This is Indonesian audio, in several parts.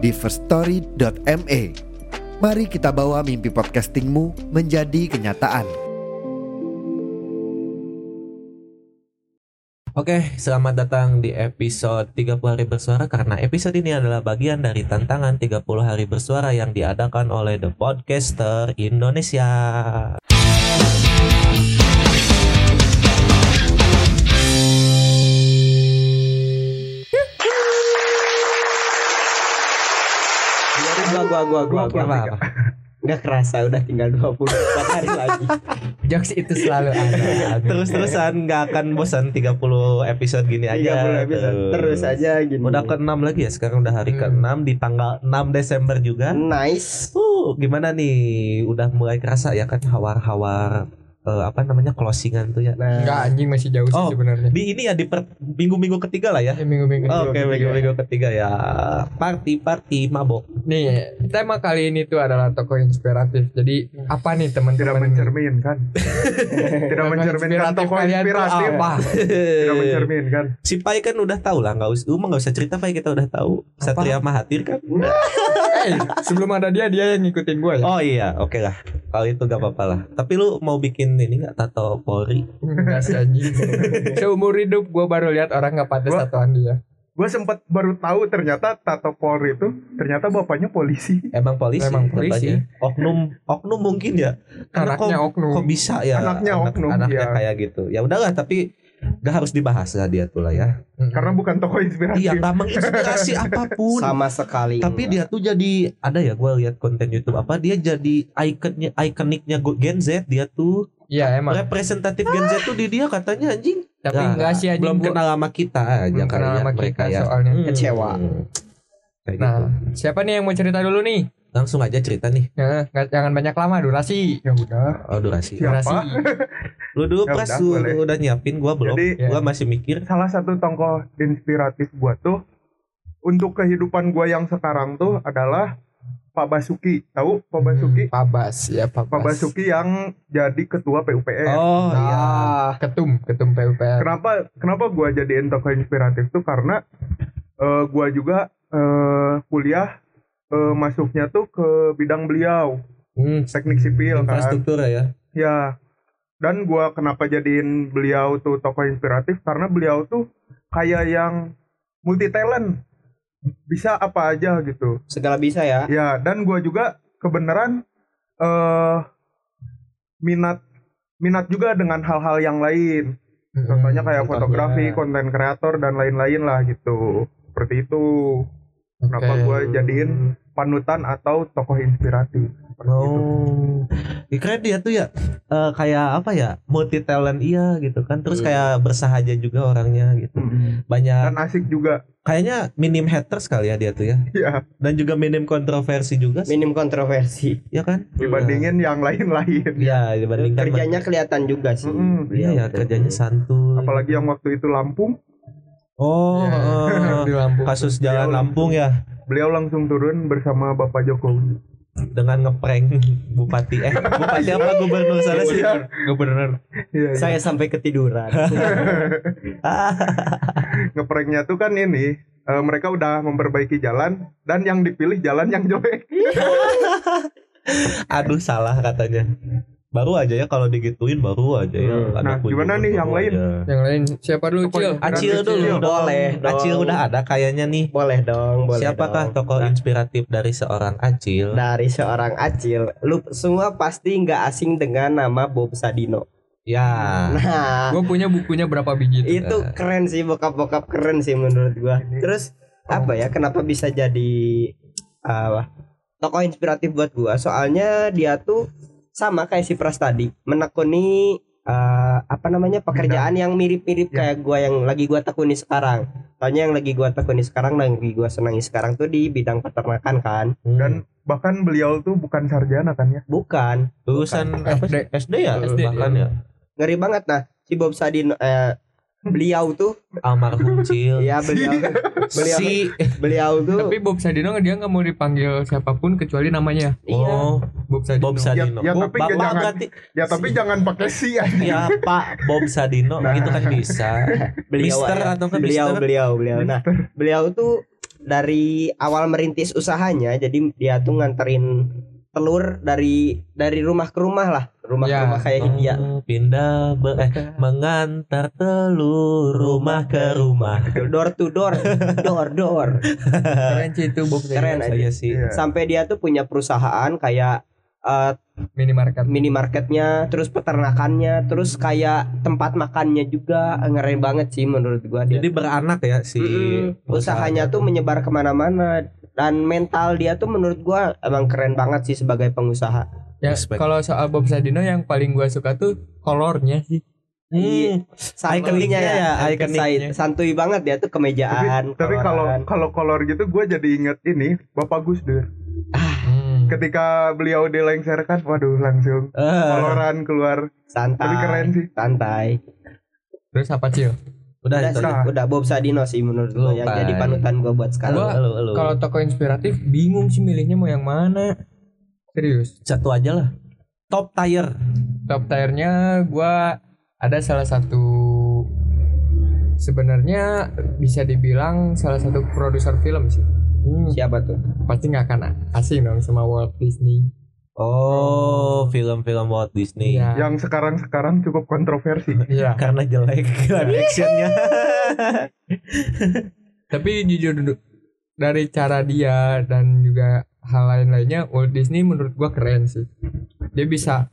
di firststory.me. Mari kita bawa mimpi podcastingmu menjadi kenyataan. Oke, selamat datang di episode 30 hari bersuara karena episode ini adalah bagian dari tantangan 30 hari bersuara yang diadakan oleh The Podcaster Indonesia. Gua gua gua gua gua Apa, apa? nggak kerasa udah tinggal 24 hari lagi Jokes itu selalu ada. Terus-terusan nggak akan bosan 30 episode gini aja. 30 episode Tuh. terus aja gini Udah ke-6 lagi ya, sekarang udah hari Hmm. ke-6 di tanggal 6 Desember juga. nice Uh, gimana nih? Udah mulai kerasa ya kan hawar-hawar eh, apa namanya closingan tuh ya. nah Enggak anjing masih jauh sih Oh, sebenarnya. Di ini ya di per- minggu-minggu ketiga lah ya. Eh, minggu-minggu. Oke, ketiga. minggu-minggu ketiga ya. Party party mabok. Nih, tema kali ini tuh adalah tokoh inspiratif. Jadi apa nih tidak teman-teman? mencerminkan tidak mencerminkan tokoh kalian tuh inspiratif apa? tidak mencerminkan si Pai kan udah tahu lah, nggak usah, lu mah nggak usah cerita Pai kita udah tahu. Satria Mahathir kan. Eh, sebelum ada dia dia yang ngikutin gue ya. Oh iya, oke lah. Kalau itu gak apa-apa lah. Tapi lu mau bikin ini nggak tato Polri? Enggak sih anjing. Seumur hidup gue baru lihat orang nggak pantas tatoan dia. gue sempat baru tahu ternyata Tato Polri itu ternyata bapaknya polisi Emang polisi. Emang polisi. katanya. Oknum, oknum mungkin ya. Karena Anaknya kok, oknum. kok bisa ya? Anaknya anak- oknum, Anaknya ya. kayak gitu. Ya udahlah, tapi gak harus dibahas lah dia tuh lah ya. Mm-mm. karena bukan tokoh inspiratif Iya, gak menginspirasi apa pun. sama sekali Tapi dia tuh jadi ada ya gue lihat konten YouTube apa dia jadi ikonnya ikoniknya Gen Z dia tuh Iya emang. representatif Gen Z tuh di dia katanya anjing. Tapi Nah, enggak sih anjing. belum gua- kenal sama kita aja belum kenal ya sama mereka kita ya. soalnya. Hmm. Kecewa. Kayak Nah, gitu. siapa nih yang mau cerita dulu nih? Langsung aja cerita nih. Ya, nggak- jangan banyak lama durasi. ya udah Oh durasi. Siapa? Durasi. Lu dulu Ya pas udah, lu, udah nyiapin gua belum. Jadi, ya. Gua masih mikir. salah satu tokoh inspiratif gua tuh untuk kehidupan gua yang sekarang tuh adalah Pak Basuki tahu Pak Basuki Hmm, Pak Bas ya Pak Bas. Pak Basuki yang jadi ketua PUPR Oh iya. ah Ketum, ketum PUPR. kenapa kenapa gua jadiin tokoh inspiratif tuh karena eh, gua juga eh, kuliah eh, masuknya tuh ke bidang beliau Hmm, teknik sipil kan infrastruktur ya. ya dan gua kenapa jadiin beliau tuh tokoh inspiratif? Karena beliau tuh kayak yang multi talent bisa apa aja gitu. Segala bisa ya. Ya dan gua juga kebenaran eh minat minat juga dengan hal-hal yang lain. Hmm, contohnya kayak contohnya. fotografi konten kreator dan lain-lain lah gitu. Seperti itu. Kenapa Oke. gua jadiin panutan atau tokoh inspiratif. Oh, ya, keren dia tuh ya. Eh, kayak apa ya? Multi talent iya gitu kan. Terus Hmm. kayak bersahaja juga orangnya gitu. Mm. banyak dan asik juga. Kayaknya minim haters kali ya dia tuh ya. Ya dan juga minim kontroversi juga sih, minim kontroversi. Ya kan? Dibandingin yang lain-lain. Ya dibandingkan kerjanya kelihatan juga sih. Mm-mm. iya ya kerjanya santuy. Apalagi yang waktu itu Lampung. Oh Ya, di Lampung. kasus jalan Lampung ya. beliau langsung turun bersama Bapak Jokowi dengan ngeprank bupati eh bupati apa gubernur sana sih Iya. Gubernur. Iya, iya. saya sampai ketiduran ngepranknya tuh kan ini eh, mereka udah memperbaiki jalan dan yang dipilih jalan yang jelek aduh salah katanya baru aja ya kalau digituin baru aja ya Hmm. Ada Nah, gimana nih yang lain? aja. Yang lain siapa dulu, Cil? Acil dulu Acil. dong. Boleh dong. Acil udah ada kayaknya nih boleh dong boleh Siapakah dong. tokoh inspiratif dari seorang Acil? dari seorang Acil lu semua pasti nggak asing dengan nama Bob Sadino Ya, nah Gue punya bukunya berapa biji tuh? itu keren sih bokap-bokap keren sih menurut gua terus apa ya kenapa bisa jadi uh, tokoh inspiratif buat gua soalnya dia tuh sama kayak si Pras tadi menekuni eh, apa namanya pekerjaan yang mirip-mirip Ya. kayak gua yang lagi gua tekuni sekarang. Soalnya yang lagi gua tekuni sekarang dan lagi gua senangi sekarang tuh di bidang peternakan kan. Hmm. Dan bahkan beliau tuh bukan sarjana kan ya. Bukan. lulusan apa sih? SD ya SD, bahkan iya. ya Ngeri banget nah si Bob Sadino eh, beliau tuh almarhum Cil ya beliau beliau si beliau tuh Tapi Bob Sadino dia nggak mau dipanggil siapa pun kecuali namanya. iya. oh Bob Sadino. Bob Sadino Ya, ya, tapi bapak jangan- berarti Ya tapi jangan pakai si ya. ya Pak Bob Sadino Nah. gitu kan bisa beliau Mister ya. atau kan beliau Mister? beliau beliau nah beliau tuh dari awal merintis usahanya jadi dia tuh nganterin telur dari dari rumah ke rumah lah rumah ke Ya. rumah kayak India Oh, pindah be- eh, mengantar telur rumah ke rumah door to door door door Keren sih itu Bob Sadino. Keren aja. saya sih Iya. sampai dia tuh punya perusahaan kayak eh, Minimarket. minimarketnya terus peternakannya terus kayak tempat makannya juga ngeren banget sih menurut gua dia jadi beranak ya si Mm-mm. usahanya tuh menyebar ke mana-mana dan mental dia tuh menurut gua emang keren banget sih sebagai pengusaha Ya, kalau soal Bob Sadino yang paling gua suka tuh kolornya sih. Hmm, Ikoniknya ya, ya, ikoniknya. Say- santuy banget dia tuh kemejaan Tapi kalau kalau kolor gitu gue jadi inget ini Bapak Gus Dur. Hmm. Ketika beliau dilengserkan, waduh langsung eh, koloran keluar. santai Tapi keren sih. santai Terus apa Cil? udah udah, itu sih, Nah. udah Bob Sadino sih menurut gua Lu, yang jadi panutan gua buat sekarang Gua-. Kalau toko inspiratif bingung sih milihnya mau yang mana. Serius. satu aja lah top tier Top tiernya gua ada salah satu sebenarnya bisa dibilang salah satu produser film sih. Hmm. siapa tuh Pasti nggak akan asing dong sama Walt Disney. oh film-film Walt Disney Iya. Yang sekarang-sekarang cukup kontroversi. Iya. karena jelek live actionnya Tapi jujur dari cara dia dan juga hal lain-lainnya Walt Disney menurut gua keren sih. Dia bisa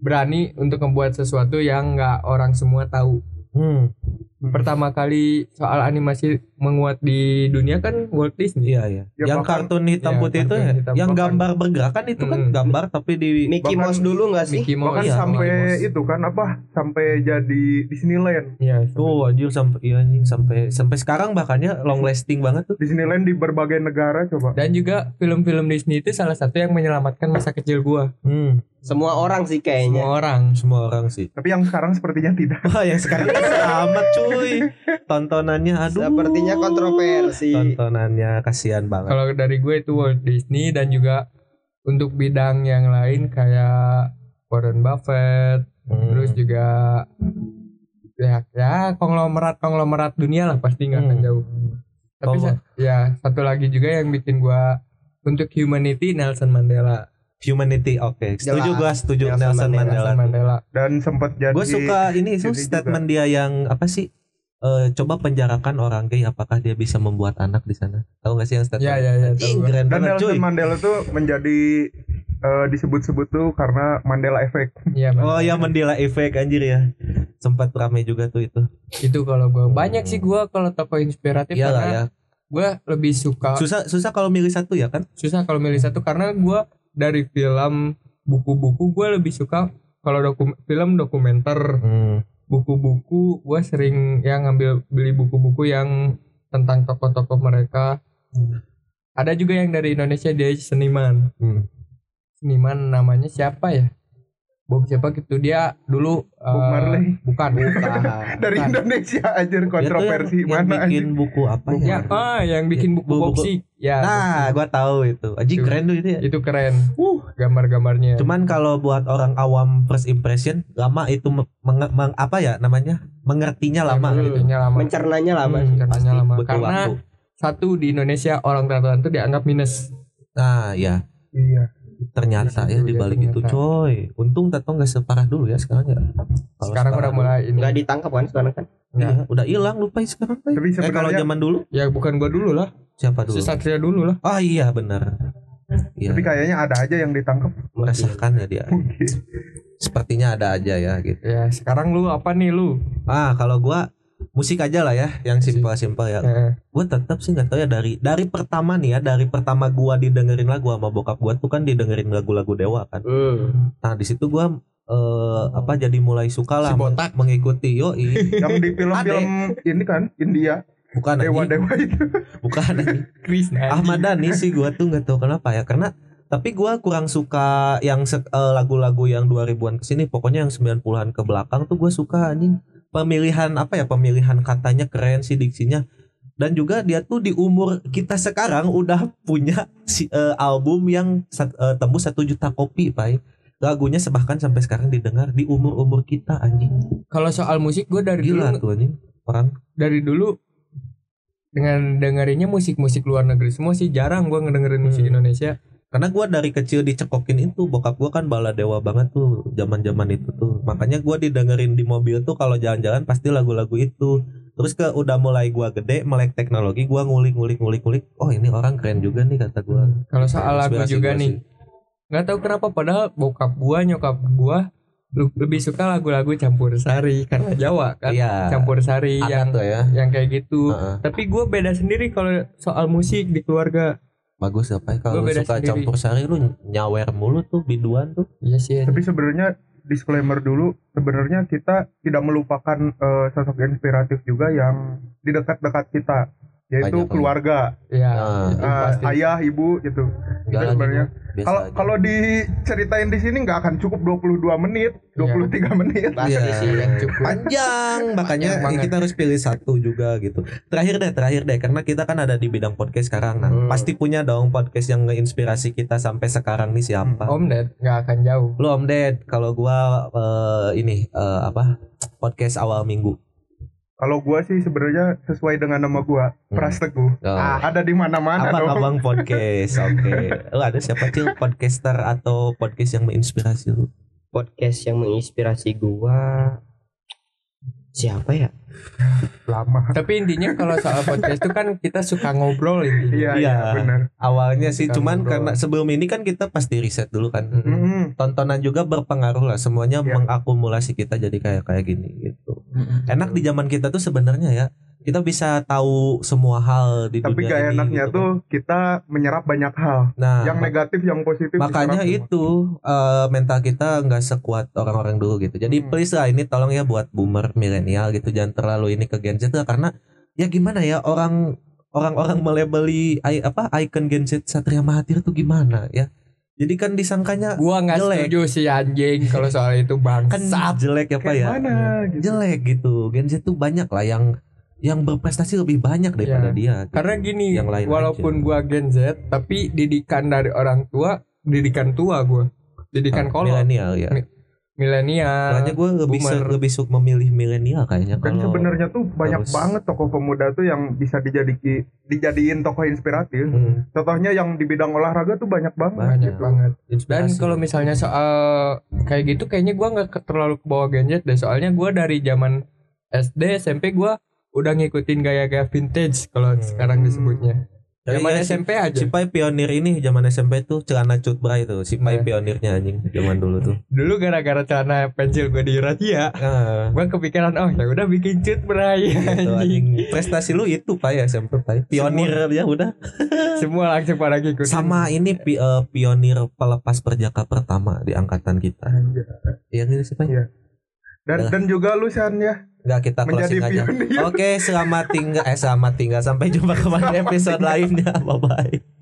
berani untuk membuat sesuatu yang nggak orang semua tahu. hmm. Pertama kali soal animasi menguat di dunia kan Walt Disney. iya iya Ya, yang bahkan- kartun hitam Ya, putih itu ya hitam yang putih. gambar bergerakan itu kan Hmm. gambar tapi di Mickey Bahkan- Mouse dulu nggak sih Mickey Mouse. Bahkan iya, sampai Mickey Mouse. itu kan apa? Sampai jadi Disneyland. Iya. tuh anjir sampai iya anjing sampai sampai sekarang bahkannya long lasting banget tuh Disneyland di berbagai negara coba. Dan juga film-film Disney itu salah satu yang menyelamatkan masa kecil gua. hmm. semua orang sih Semua kayaknya orang. semua orang sih Tapi yang sekarang sepertinya tidak. wah yang sekarang amat cuy tontonannya aduh sepertinya kontroversi tontonannya kasihan banget Kalau dari gue itu Walt Disney dan juga untuk bidang yang lain kayak Warren Buffett, Hmm. terus juga ya ya konglomerat konglomerat dunia lah pasti nggak akan Hmm. jauh. Tapi sa- ya satu lagi juga yang bikin gua untuk humanity Nelson Mandela. Humanity, oke. Setuju Jelas. gua, setuju Nelson Nelson, Mandela. Mandela. Nelson Mandela. Dan sempat jadi Gue suka ini itu ini statement dia yang apa sih? Eh, coba penjarakan orang gay, apakah dia bisa membuat anak di sana? Tahu gak sih yang statement? Ya ya ya. Ih, keren dan banget Nelson cuy. Mandela tuh menjadi eh, disebut-sebut tuh karena Mandela Effect. Iya, Bang. Oh ya Mandela Effect anjir ya. Sempat ramai juga tuh itu. itu kalau gua banyak sih gua kalau tokoh inspiratif Iya lah karena ya. gua lebih suka Susah susah kalau milih satu ya kan? susah kalau milih satu karena gua dari film buku-buku gua lebih suka kalau dokum film dokumenter Hmm. Buku-buku gua sering ya ngambil beli buku-buku yang tentang tokoh-tokoh mereka. Ada juga yang dari Indonesia dia seniman. Hmm. seniman namanya siapa ya Bob siapa gitu dia dulu Bob eh, Marley. bukan Bukan. Dari Bukan. Indonesia aja yang, kontroversi yang mana bikin aja. buku apa ya ya? ah yang bikin buku Buku- ya Nah, gua tahu itu. Itu. keren tuh itu ya. itu keren Uh, gambar-gambarnya Cuman kalau buat orang awam first impression lama itu me- menge- meng- apa ya namanya mengertinya lama gitu. Lama mencernanya lama Hmm, mencernanya lama karena waktu. satu di Indonesia orang tertentu dianggap minus Nah ya Iya. Ternyata ya Iya, di balik itu coy. Untung Tato nggak separah dulu ya sekarang ya. Kalau sekarang udah mulai ini nggak ditangkap kan sekarang kan Iya, udah hilang lupa ya sekarang. Tapi Eh kalau zaman dulu ya bukan gua dulu lah siapa dulu? si Satria dulu lah Oh iya benar. Iya, tapi kayaknya ada aja yang ditangkap. meresahkan ya dia. Sepertinya ada aja ya gitu. ya sekarang lu apa nih lu Ah kalau gua musik aja lah ya, yang simpel-simpel ya. Eh, gue tetap sih nggak tahu ya dari dari pertama nih ya dari pertama gua didengerin lagu sama bokap gua tuh kan didengerin lagu-lagu dewa kan hmm. nah di situ gua eh apa jadi mulai suka lah Si botak. mengikuti yo yang di film-film ini kan India bukan anjing. dewa-dewa itu bukan. Krishna Ahmad Dhani sih gua tuh nggak tahu kenapa ya karena tapi gua kurang suka yang eh, lagu-lagu yang 2000-an ke sini pokoknya yang 90-an ke belakang tuh gua suka anjing pemilihan apa ya pemilihan katanya keren sih diksinya dan juga dia tuh di umur kita sekarang udah punya si, eh, album yang sat- eh, tembus satu juta kopi pak lagunya bahkan sampai sekarang didengar di umur umur kita anjing. Kalau soal musik gue dari gila dulu tuh anjing orang dari dulu dengan dengerinnya musik-musik luar negeri semua sih jarang gue ngedengerin musik Hmm. Indonesia karena gua dari kecil dicekokin itu bokap gua kan bala dewa banget tuh zaman zaman itu tuh. Makanya gua didengerin di mobil tuh kalau jalan-jalan pasti lagu-lagu itu. Terus ke udah mulai gua gede melek teknologi gua ngulik ngulik ngulik ngulik oh ini orang keren juga nih kata gua. Kalau soal lagu juga gua nih. nggak tahu kenapa padahal bokap gua nyokap lu- lebih suka lagu-lagu campur sari karena Jawa kan. Iya. Campur sari yang tuh ya. yang kayak gitu. Heeh. tapi gue beda sendiri kalau soal musik di keluarga bagus apa ya kalau suka sendiri. campur sari lu nyawer mulu tuh biduan tuh. Iya sih tapi sebenarnya disclaimer dulu sebenarnya kita tidak melupakan eh, sosok inspiratif juga yang di dekat-dekat kita yaitu Banyak, keluarga ya Nah. itu Eh, pasti. ayah ibu gitu lah, sebenarnya. kalau kalau diceritain di sini nggak akan cukup 22 menit 23 menit Pasti Iya. sih. cukup panjang makanya Panjang kita harus pilih satu juga gitu terakhir deh terakhir deh karena kita kan ada di bidang podcast sekarang nah Hmm. pasti punya dong podcast yang ngeinspirasi kita sampai sekarang nih siapa Om Ded nggak akan jauh lu om Ded kalau gua eh, ini eh, apa podcast awal minggu kalau gua sih sebenarnya sesuai dengan nama gua Hmm. Pras Teguh. Oh. ada di mana-mana dong. Abang-abang podcast? Oke. Lu ada siapa cil? Podcaster atau podcast yang menginspirasi lu? Podcast yang menginspirasi gua siapa ya? lama tapi intinya kalau soal podcast itu kan kita suka ngobrol intinya iya Iya. iya benar awalnya sih cuman ngobrol. karena sebelum ini kan kita pasti riset dulu kan Mm-mm. Mm-mm. tontonan juga berpengaruh lah semuanya Iya. mengakumulasi kita jadi kayak kayak gini gitu enak di zaman kita tuh sebenarnya ya kita bisa tahu semua hal di tapi dunia gak ini enaknya gitu tuh kita menyerap banyak hal kan. nah yang negatif yang positif makanya semua. itu eh, mental kita nggak sekuat orang-orang dulu gitu jadi Hmm. please lah ini tolong ya buat boomer milenial gitu jangan terlalu ini ke Gen Z lah karena ya gimana ya orang orang-orang melebeli i- apa icon Gen Z Satria Mahathir tuh gimana ya jadi kan disangkanya gua nggak Jelek. setuju sih anjing kalau soal itu kan bangsat jelek apa Kayak ya mana gitu. jelek gitu Gen Z tuh banyak lah yang yang berprestasi lebih banyak daripada Ya. dia gitu. karena gini Yang lain walaupun aja. gua Gen Z tapi didikan dari orang tua didikan tua gua. Didikan Ah, kolot. milenial ya. Mi- milenial makanya gue lebih se- lebih suka memilih milenial kayaknya dan kalau sebenarnya tuh banyak harus- banget tokoh pemuda tuh yang bisa dijadiki dijadiin tokoh inspiratif. Hmm, contohnya yang di bidang olahraga tuh banyak banget banyak gitu. banget. Dan kalau misalnya soal kayak gitu kayaknya gua nggak terlalu ke bawah Gen Z deh. Soalnya gua dari zaman SD SMP gua udah ngikutin gaya-gaya vintage kalau Hmm. sekarang disebutnya Ya, zaman iya, si- SMP aja Si Pai pionir ini zaman SMP tuh celana cut bray tuh. Si Pai Nah. pionirnya anjing zaman dulu tuh. dulu gara-gara celana pensil gue di razia Ah, gue kepikiran oh ya udah bikin cut bray gitu, anjing anjing. Prestasi lu itu Pai SMP Pai. Pionir ya udah. semua langsung pada ngikutin Sama ini pi- eh, pionir pelepas perjaka pertama di angkatan kita. Iya gitu sih Pai. Iya. Dan dan juga lu San ya Enggak kita closing aja. pionir Oke, selamat tinggal eh selamat tinggal sampai jumpa kembali episode lainnya. Bye bye.